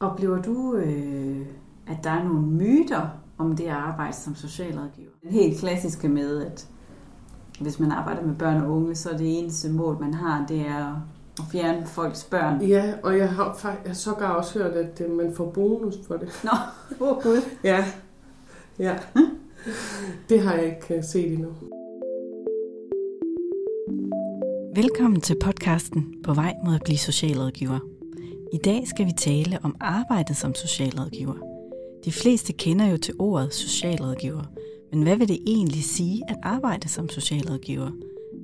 Oplever du, øh, at der er nogle myter om det at arbejde som socialrådgiver? Den helt klassiske med, at hvis man arbejder med børn og unge, så er det eneste mål, man har, det er at fjerne folks børn. Ja, og jeg har faktisk jeg har sågar også hørt, at øh, man får bonus for det. Nå, åh oh, gud. Ja, ja. Det har jeg ikke øh, set endnu. Velkommen til podcasten På vej mod at blive socialrådgiver. I dag skal vi tale om arbejdet som socialrådgiver. De fleste kender jo til ordet socialrådgiver, men hvad vil det egentlig sige at arbejde som socialrådgiver?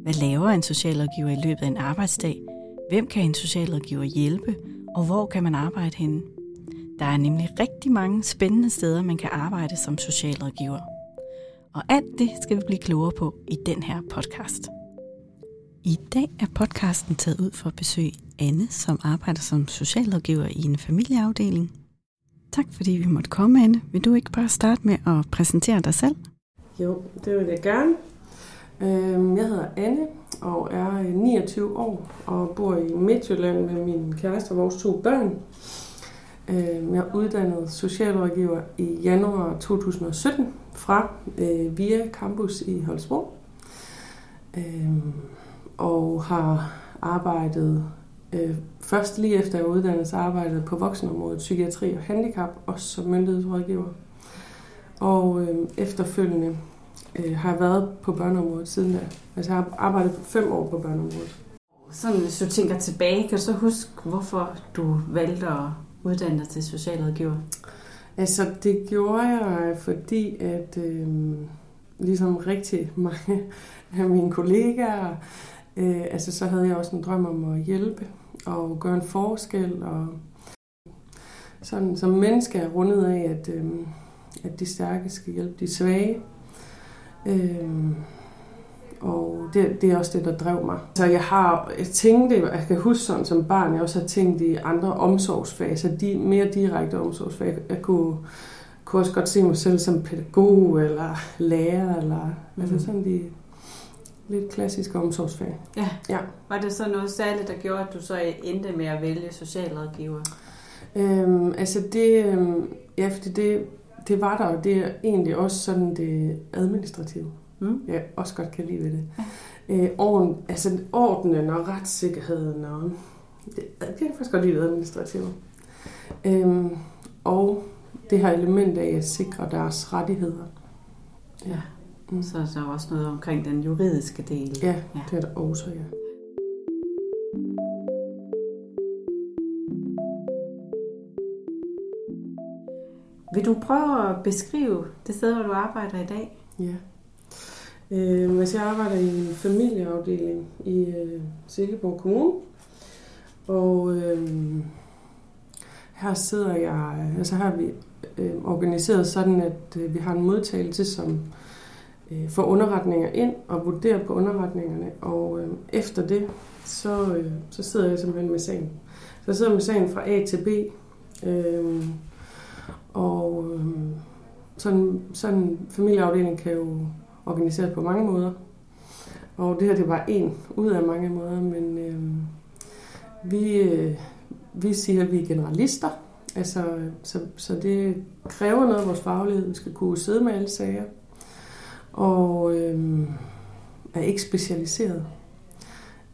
Hvad laver en socialrådgiver i løbet af en arbejdsdag? Hvem kan en socialrådgiver hjælpe, og hvor kan man arbejde henne? Der er nemlig rigtig mange spændende steder, man kan arbejde som socialrådgiver. Og alt det skal vi blive klogere på i den her podcast. I dag er podcasten taget ud for at besøge Anne, som arbejder som socialrådgiver i en familieafdeling. Tak fordi vi måtte komme, Anne. Vil du ikke bare starte med at præsentere dig selv? Jo, det vil jeg gerne. Øhm, jeg hedder Anne og er øh, 29 år og bor i Midtjylland med min kæreste og vores to børn. Øhm, jeg er uddannet socialrådgiver i januar 2017 fra øh, VIA Campus i Holstebro. Øhm, og har arbejdet øh, først lige efter jeg uddannet arbejdet på voksenområdet, psykiatri og handicap, også som myndighedsrådgiver. Og øh, efterfølgende øh, har jeg været på børneområdet siden da. Altså jeg har arbejdet fem år på børneområdet. Sådan, hvis du tænker tilbage, kan du så huske, hvorfor du valgte at uddanne dig til socialrådgiver? Altså det gjorde jeg, fordi at øh, ligesom rigtig mange af mine kollegaer Øh, altså så havde jeg også en drøm om at hjælpe og gøre en forskel. Og sådan, som menneske er rundet af, at, øh, at de stærke skal hjælpe de svage. Øh, og det, det er også det, der drev mig. Så jeg har jeg tænkte, jeg kan huske sådan som barn, jeg også har tænkt i andre omsorgsfaser, de mere direkte omsorgsfag. Jeg kunne, kunne også godt se mig selv som pædagog eller lærer, eller mm. altså sådan de lidt klassisk omsorgsfag. Ja. ja. Var det så noget særligt, der gjorde, at du så endte med at vælge socialrådgiver? Øhm, altså det, øhm, ja, fordi det, det var der, og det er egentlig også sådan det administrative. Mm. Jeg også godt kan lide ved det. Øh, orden, altså ordenen og retssikkerheden, og det, det kan jeg faktisk godt lide det administrative. Øhm, og det her element af at sikre deres rettigheder. Ja. Mm. Så er der også noget omkring den juridiske del. Ja, ja. det er der også, ja. Vil du prøve at beskrive det sted, hvor du arbejder i dag? Ja. Øh, altså jeg arbejder i en familieafdeling i øh, Silkeborg Kommune. Og øh, her sidder jeg, altså her har vi øh, organiseret sådan, at øh, vi har en modtagelse, som øh, Øh, få underretninger ind og vurdere på underretningerne. Og øh, efter det, så, øh, så sidder jeg simpelthen med sagen. Så jeg sidder med sagen fra A til B. Øh, og øh, sådan, sådan en familieafdeling kan jo organiseres på mange måder. Og det her det er bare en ud af mange måder, men øh, vi, øh, vi siger, at vi er generalister. Altså, øh, så, så det kræver noget af vores faglighed. Vi skal kunne sidde med alle sager og øh, er ikke specialiseret.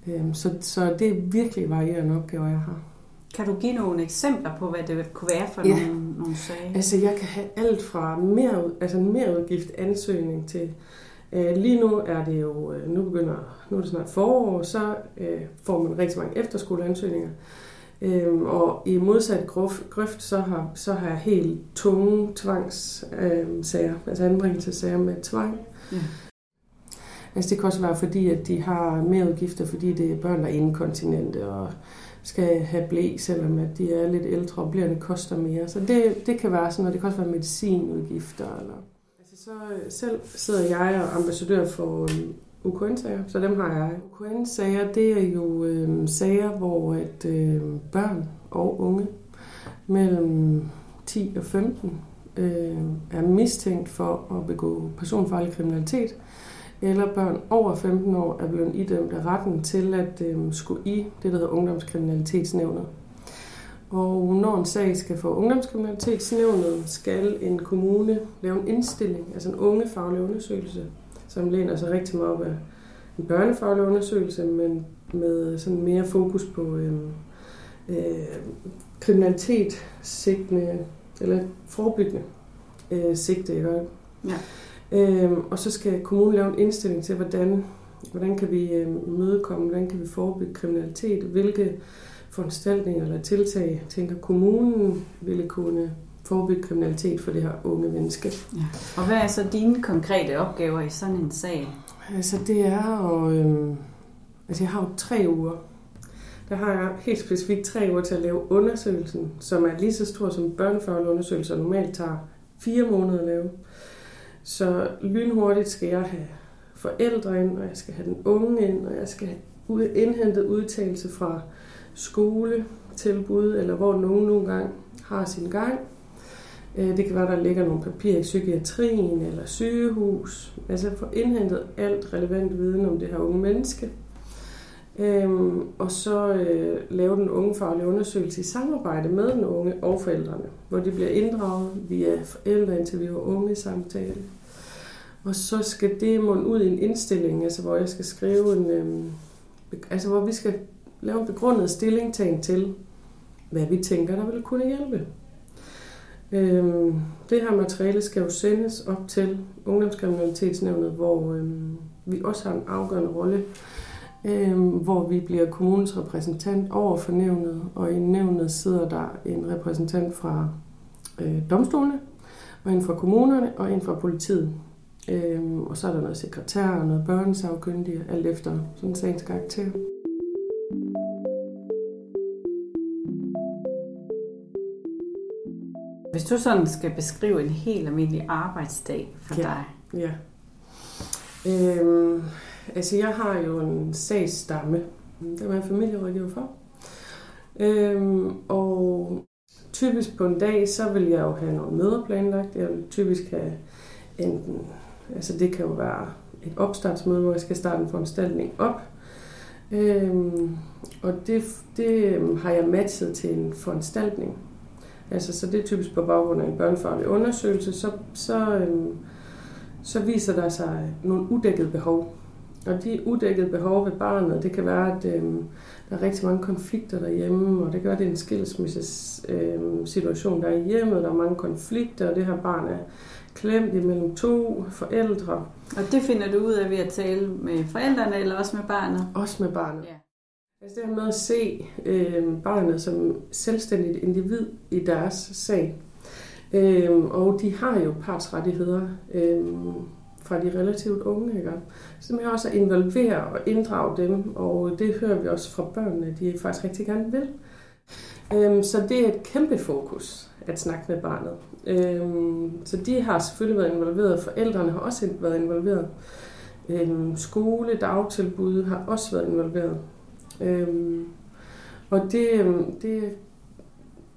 Øh, så, så det er virkelig varierende opgaver, jeg har. Kan du give nogle eksempler på, hvad det kunne være for ja. nogle, nogle sager? Altså, jeg kan have alt fra mere, altså en merudgift ansøgning til... Øh, lige nu er det jo, øh, nu begynder, nu er det snart forår, så øh, får man rigtig mange efterskoleansøgninger. Øhm, og i modsat grøft, så har, så har jeg helt tunge tvangssager, øh, altså anbringelsessager med tvang. Ja. Altså det kan også være fordi, at de har mere udgifter, fordi det er børn, der er inkontinente og skal have blæ, selvom at de er lidt ældre, og blæerne koster mere. Så det, det kan være sådan noget. Det kan også være medicinudgifter. Eller. Altså så selv sidder jeg og ambassadør for øhm, UKN-sager, så dem har jeg. UKN-sager, det er jo øh, sager, hvor at øh, børn og unge mellem 10 og 15 øh, er mistænkt for at begå personfarlig kriminalitet, eller børn over 15 år er blevet idømt af retten til at øh, skulle i det, der hedder ungdomskriminalitetsnævnet. Og når en sag skal få ungdomskriminalitetsnævnet, skal en kommune lave en indstilling, altså en ungefaglig undersøgelse, som læner sig rigtig meget op af en børnefaglig undersøgelse, men med sådan mere fokus på øh, øh, kriminalitet, sigtende, eller forebyggende øh, sigte. Ikke? Ja. Øhm, og så skal kommunen lave en indstilling til, hvordan, hvordan kan vi øh, mødekomme, hvordan kan vi forebygge kriminalitet, hvilke foranstaltninger eller tiltag tænker kommunen ville kunne forebygge kriminalitet for det her unge menneske. Ja. Og hvad er så dine konkrete opgaver i sådan en sag? Altså det er at... Øh, altså jeg har jo tre uger. Der har jeg helt specifikt tre uger til at lave undersøgelsen, som er lige så stor som børnefaglige undersøgelser normalt tager fire måneder at lave. Så lynhurtigt skal jeg have forældre ind, og jeg skal have den unge ind, og jeg skal have indhentet udtalelse fra skoletilbud, eller hvor nogen nogle gange har sin gang. Øh, det kan være, der ligger nogle papirer i psykiatrien eller sygehus. Altså få indhentet alt relevant viden om det her unge menneske. Øhm, og så øh, lave den unge faglige undersøgelse i samarbejde med den unge og forældrene, hvor de bliver inddraget via forældreinterview og unge samtale. Og så skal det munde ud i en indstilling, altså hvor jeg skal skrive en, øhm, altså hvor vi skal lave en begrundet stillingtagen til, hvad vi tænker, der vil kunne hjælpe. Øhm, det her materiale skal jo sendes op til Ungdomskriminalitetsnævnet, hvor øhm, vi også har en afgørende rolle øhm, hvor vi bliver kommunens repræsentant over for nævnet, og i nævnet sidder der en repræsentant fra øh, domstolene, og en fra kommunerne, og en fra politiet. Øhm, og så er der noget sekretær og noget børnesagkyndige, alt efter sådan sagens karakter. Hvis du sådan skal beskrive en helt almindelig arbejdsdag for ja. dig. Ja. Øh, Altså, jeg har jo en sagsstamme. Det var jeg familierådgiver for. Øhm, og typisk på en dag, så vil jeg jo have nogle møder planlagt. Jeg vil typisk have enten, altså det kan jo være et opstartsmøde, hvor jeg skal starte en foranstaltning op. Øhm, og det, det øhm, har jeg matchet til en foranstaltning. Altså, så det er typisk på baggrund af en børnefaglig undersøgelse, så, så, øhm, så viser der sig nogle udækkede behov. Og de udækkede behov ved barnet, det kan være, at øh, der er rigtig mange konflikter derhjemme, og det gør, at det er en skilsmisses øh, situation, der er i hjemmet, der er mange konflikter, og det her barn er klemt imellem to forældre. Og det finder du ud af ved at tale med forældrene, eller også med barnet? Også med barnet. Ja. Altså det her med at se øh, barnet som selvstændigt individ i deres sag. Øh, og de har jo partsrettigheder. Øh, fra de relativt unge, ikke? Så man også at involvere og inddrage dem, og det hører vi også fra børnene, de faktisk rigtig gerne vil. Øh, så det er et kæmpe fokus at snakke med barnet. Øh, så de har selvfølgelig været involveret, forældrene har også været involveret. Øh, skole, dagtilbud har også været involveret. Øhm, og det, øhm, det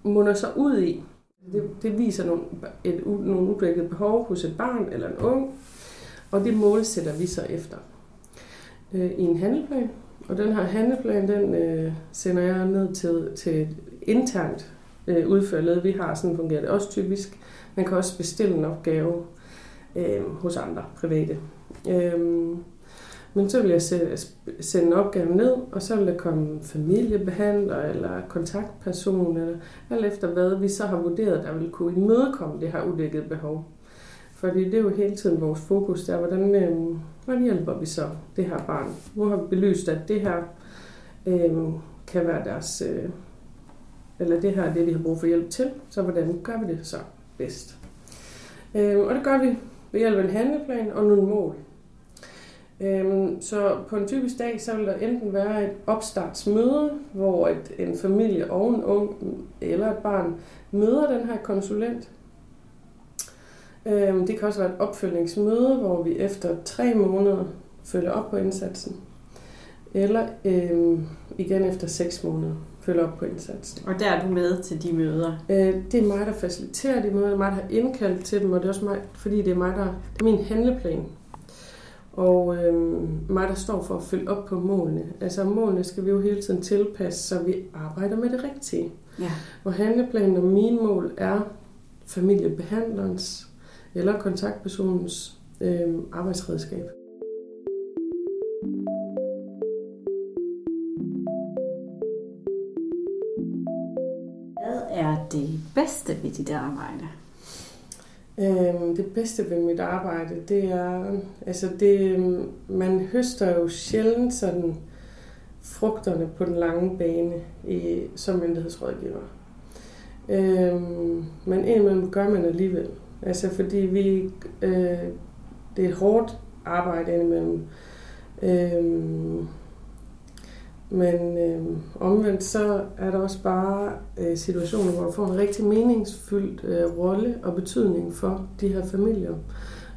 munder så ud i, det, det viser nogle, et, nogle udblikket behov hos et barn eller en ung, og det målsætter vi så efter øh, i en handleplan. Og den her handleplan, den øh, sender jeg ned til, til et internt øh, udførled. Vi har sådan fungerer det også typisk. Man kan også bestille en opgave øh, hos andre private. Øh, men så vil jeg sende opgaven ned, og så vil der komme familiebehandler eller kontaktperson, eller alt efter hvad vi så har vurderet, der vil kunne imødekomme det her udækkede behov. Fordi det er jo hele tiden vores fokus der, hvordan, øh, hvordan hjælper vi så det her barn? Nu har vi belyst, at det her øh, kan være deres, øh, eller det her er det, de har brug for hjælp til, så hvordan gør vi det så bedst? Øh, og det gør vi ved hjælp af en handleplan og nogle mål. Øh, så på en typisk dag, så vil der enten være et opstartsmøde, hvor et, en familie og en ung eller et barn møder den her konsulent, Øhm, det kan også være et opfølgningsmøde, hvor vi efter tre måneder følger op på indsatsen. Eller øhm, igen efter seks måneder følger op på indsatsen. Og der er du med til de møder? Øh, det er mig, der faciliterer de møder. Det er mig, der har indkaldt til dem, og det er også mig, fordi det er mig, der det er min handleplan. Og øhm, mig, der står for at følge op på målene. Altså målene skal vi jo hele tiden tilpasse, så vi arbejder med det rigtige. Ja. Hvor handleplanen og mine mål er familiebehandlerens eller kontaktpersonens øh, arbejdsredskab. Hvad er det bedste ved dit arbejde? Øhm, det bedste ved mit arbejde, det er, altså det, man høster jo sjældent sådan frugterne på den lange bane i, som myndighedsrådgiver. Øhm, men indimellem gør man alligevel. Altså fordi vi, øh, det er et hårdt arbejde indimellem. Øhm, men øh, omvendt så er der også bare øh, situationer, hvor du får en rigtig meningsfyldt øh, rolle og betydning for de her familier.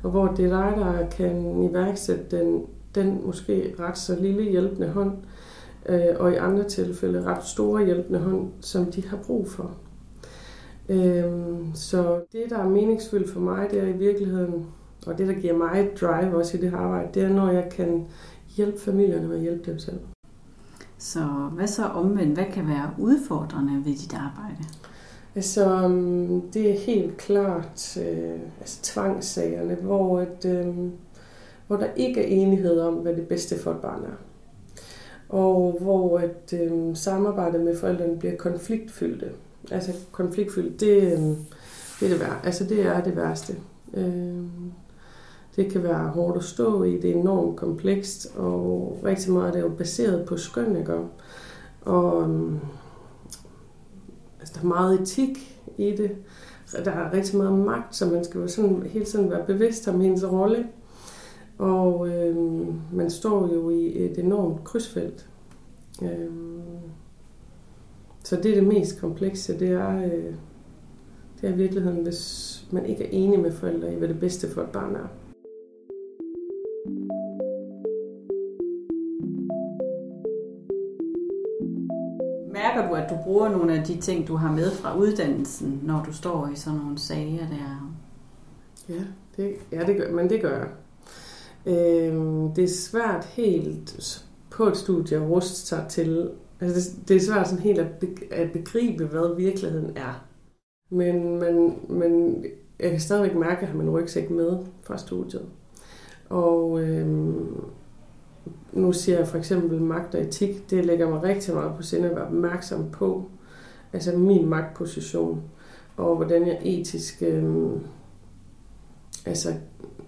Og hvor det er dig, der kan iværksætte den, den måske ret så lille hjælpende hånd, øh, og i andre tilfælde ret store hjælpende hånd, som de har brug for. Øh, så det, der er meningsfyldt for mig, det er i virkeligheden, og det, der giver mig drive også i det her arbejde, det er, når jeg kan hjælpe familierne med at hjælpe dem selv. Så hvad så omvendt? Hvad kan være udfordrende ved dit arbejde? Altså, øhm, det er helt klart øh, altså, tvangssagerne, hvor, et, øh, hvor der ikke er enighed om, hvad det bedste for et barn er. Og hvor et øh, samarbejde med forældrene bliver konfliktfyldte. Altså konfliktfyldt, det, øh, det, er det, værste. altså, det er det værste. Øh, det kan være hårdt at stå i, det er enormt komplekst, og rigtig meget det er jo baseret på skøn, ikke? Og mm, altså, der er meget etik i det. Der er rigtig meget magt, så man skal jo sådan, hele tiden være bevidst om hendes rolle. Og øhm, man står jo i et enormt krydsfelt. Øhm, så det er det mest komplekse, det er, øh, det er i virkeligheden, hvis man ikke er enig med forældre i, hvad det bedste for et barn er. Du, bruger nogle af de ting, du har med fra uddannelsen, når du står i sådan nogle sager der? Ja, det, ja det gør, men det gør jeg. Øhm, det er svært helt på et studie at ruste sig til. Altså det, det er svært sådan helt at, be, at begribe, hvad virkeligheden er. Men, men, men jeg kan stadigvæk mærke, at jeg har min rygsæk med fra studiet. Og øhm, nu siger jeg for eksempel magt og etik, det lægger mig rigtig meget på sinde at være opmærksom på, altså min magtposition, og hvordan jeg etisk øh, altså,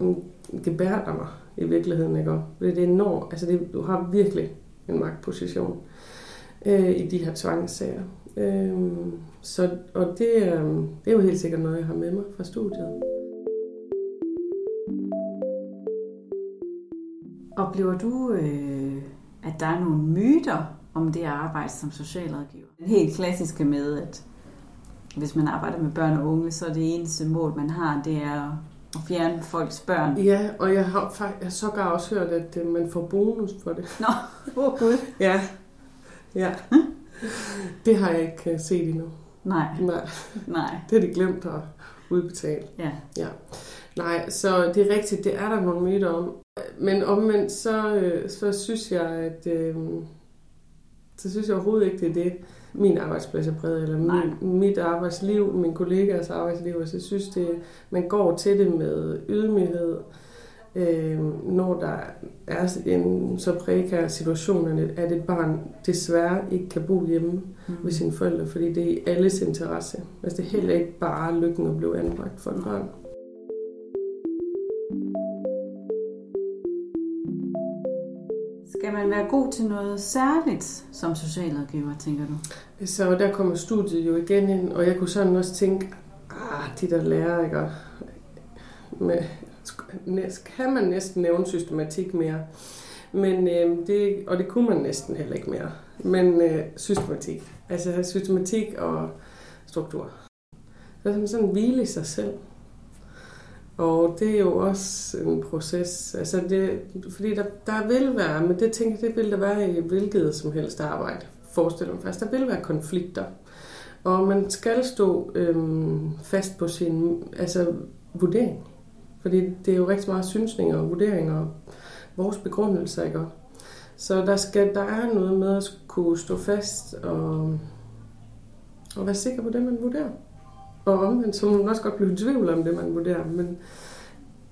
mm, gebærder mig i virkeligheden, ikke? Det er enormt, altså det, du har virkelig en magtposition øh, i de her tvangssager. Øh, så, og det, øh, det er jo helt sikkert noget, jeg har med mig fra studiet. Oplever du, øh, at der er nogle myter om det at arbejde som socialrådgiver? Den helt klassiske med, at hvis man arbejder med børn og unge, så er det eneste mål, man har, det er at fjerne folks børn. Ja, og jeg har faktisk sågar også hørt, at øh, man får bonus for det. Nå, oh gud. Ja, ja. Det har jeg ikke øh, set endnu. Nej, Nej, nej. det har de glemt at udbetale. Ja. Ja. Nej, så det er rigtigt, det er der nogle myter om. Men omvendt, så, øh, så synes jeg, at øh, så synes jeg overhovedet ikke, det er det, min arbejdsplads er præget, eller Nej. min, mit arbejdsliv, min kollegaers arbejdsliv. Altså, jeg synes, det, man går til det med ydmyghed, øh, når der er en så prekær situation, at et barn desværre ikke kan bo hjemme Mm. ved sine forældre, fordi det er i alles interesse. Altså, det er heller ikke bare lykken at blive anbragt for et barn. Skal man være god til noget særligt som socialrådgiver, tænker du? Så der kommer studiet jo igen ind, og jeg kunne sådan også tænke, ah, de der lærer, ikke? Med, kan man næsten nævne systematik mere? Men øh, det, og det kunne man næsten heller ikke mere. Men øh, systematik. Altså systematik og struktur. Så er man sådan hvile i sig selv. Og det er jo også en proces. Altså det, fordi der, der vil være, men det tænker jeg, det vil der være i hvilket som helst arbejde. Forestiller mig fast. Der vil være konflikter. Og man skal stå øhm, fast på sin altså, vurdering. Fordi det er jo rigtig meget synsninger og vurderinger og vores begrundelser, ikke? Så der, skal, der er noget med at kunne stå fast og, og være sikker på det, man vurderer. Og omvendt, så må man også godt blive i tvivl om det, man vurderer, men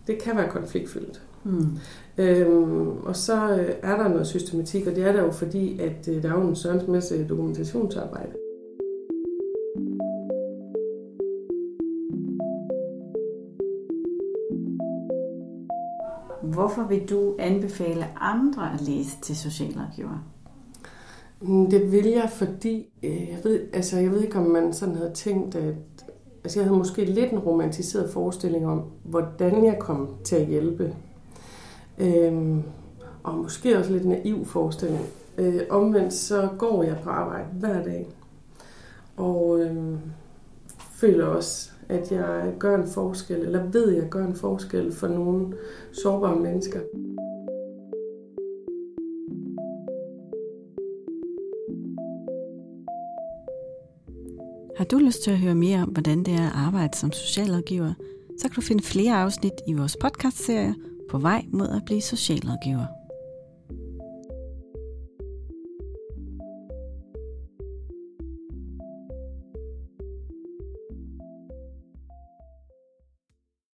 det kan være konfliktfyldt. Mm. Øhm, og så øh, er der noget systematik, og det er der jo fordi, at øh, der er jo en sørens masse dokumentationsarbejde. Hvorfor vil du anbefale andre at læse til socialrådgiver? Mm, det vil jeg, fordi øh, jeg ved, altså, jeg ved ikke, om man sådan havde tænkt, at altså, jeg havde måske lidt en romantiseret forestilling om, hvordan jeg kom til at hjælpe. Øhm, og måske også lidt naiv forestilling. Øh, omvendt så går jeg på arbejde hver dag. Og øh, føler også, at jeg gør en forskel, eller ved, at jeg gør en forskel for nogle sårbare mennesker. Du lyst til at høre mere om, hvordan det er at arbejde som socialrådgiver, så kan du finde flere afsnit i vores podcastserie På vej mod at blive socialrådgiver.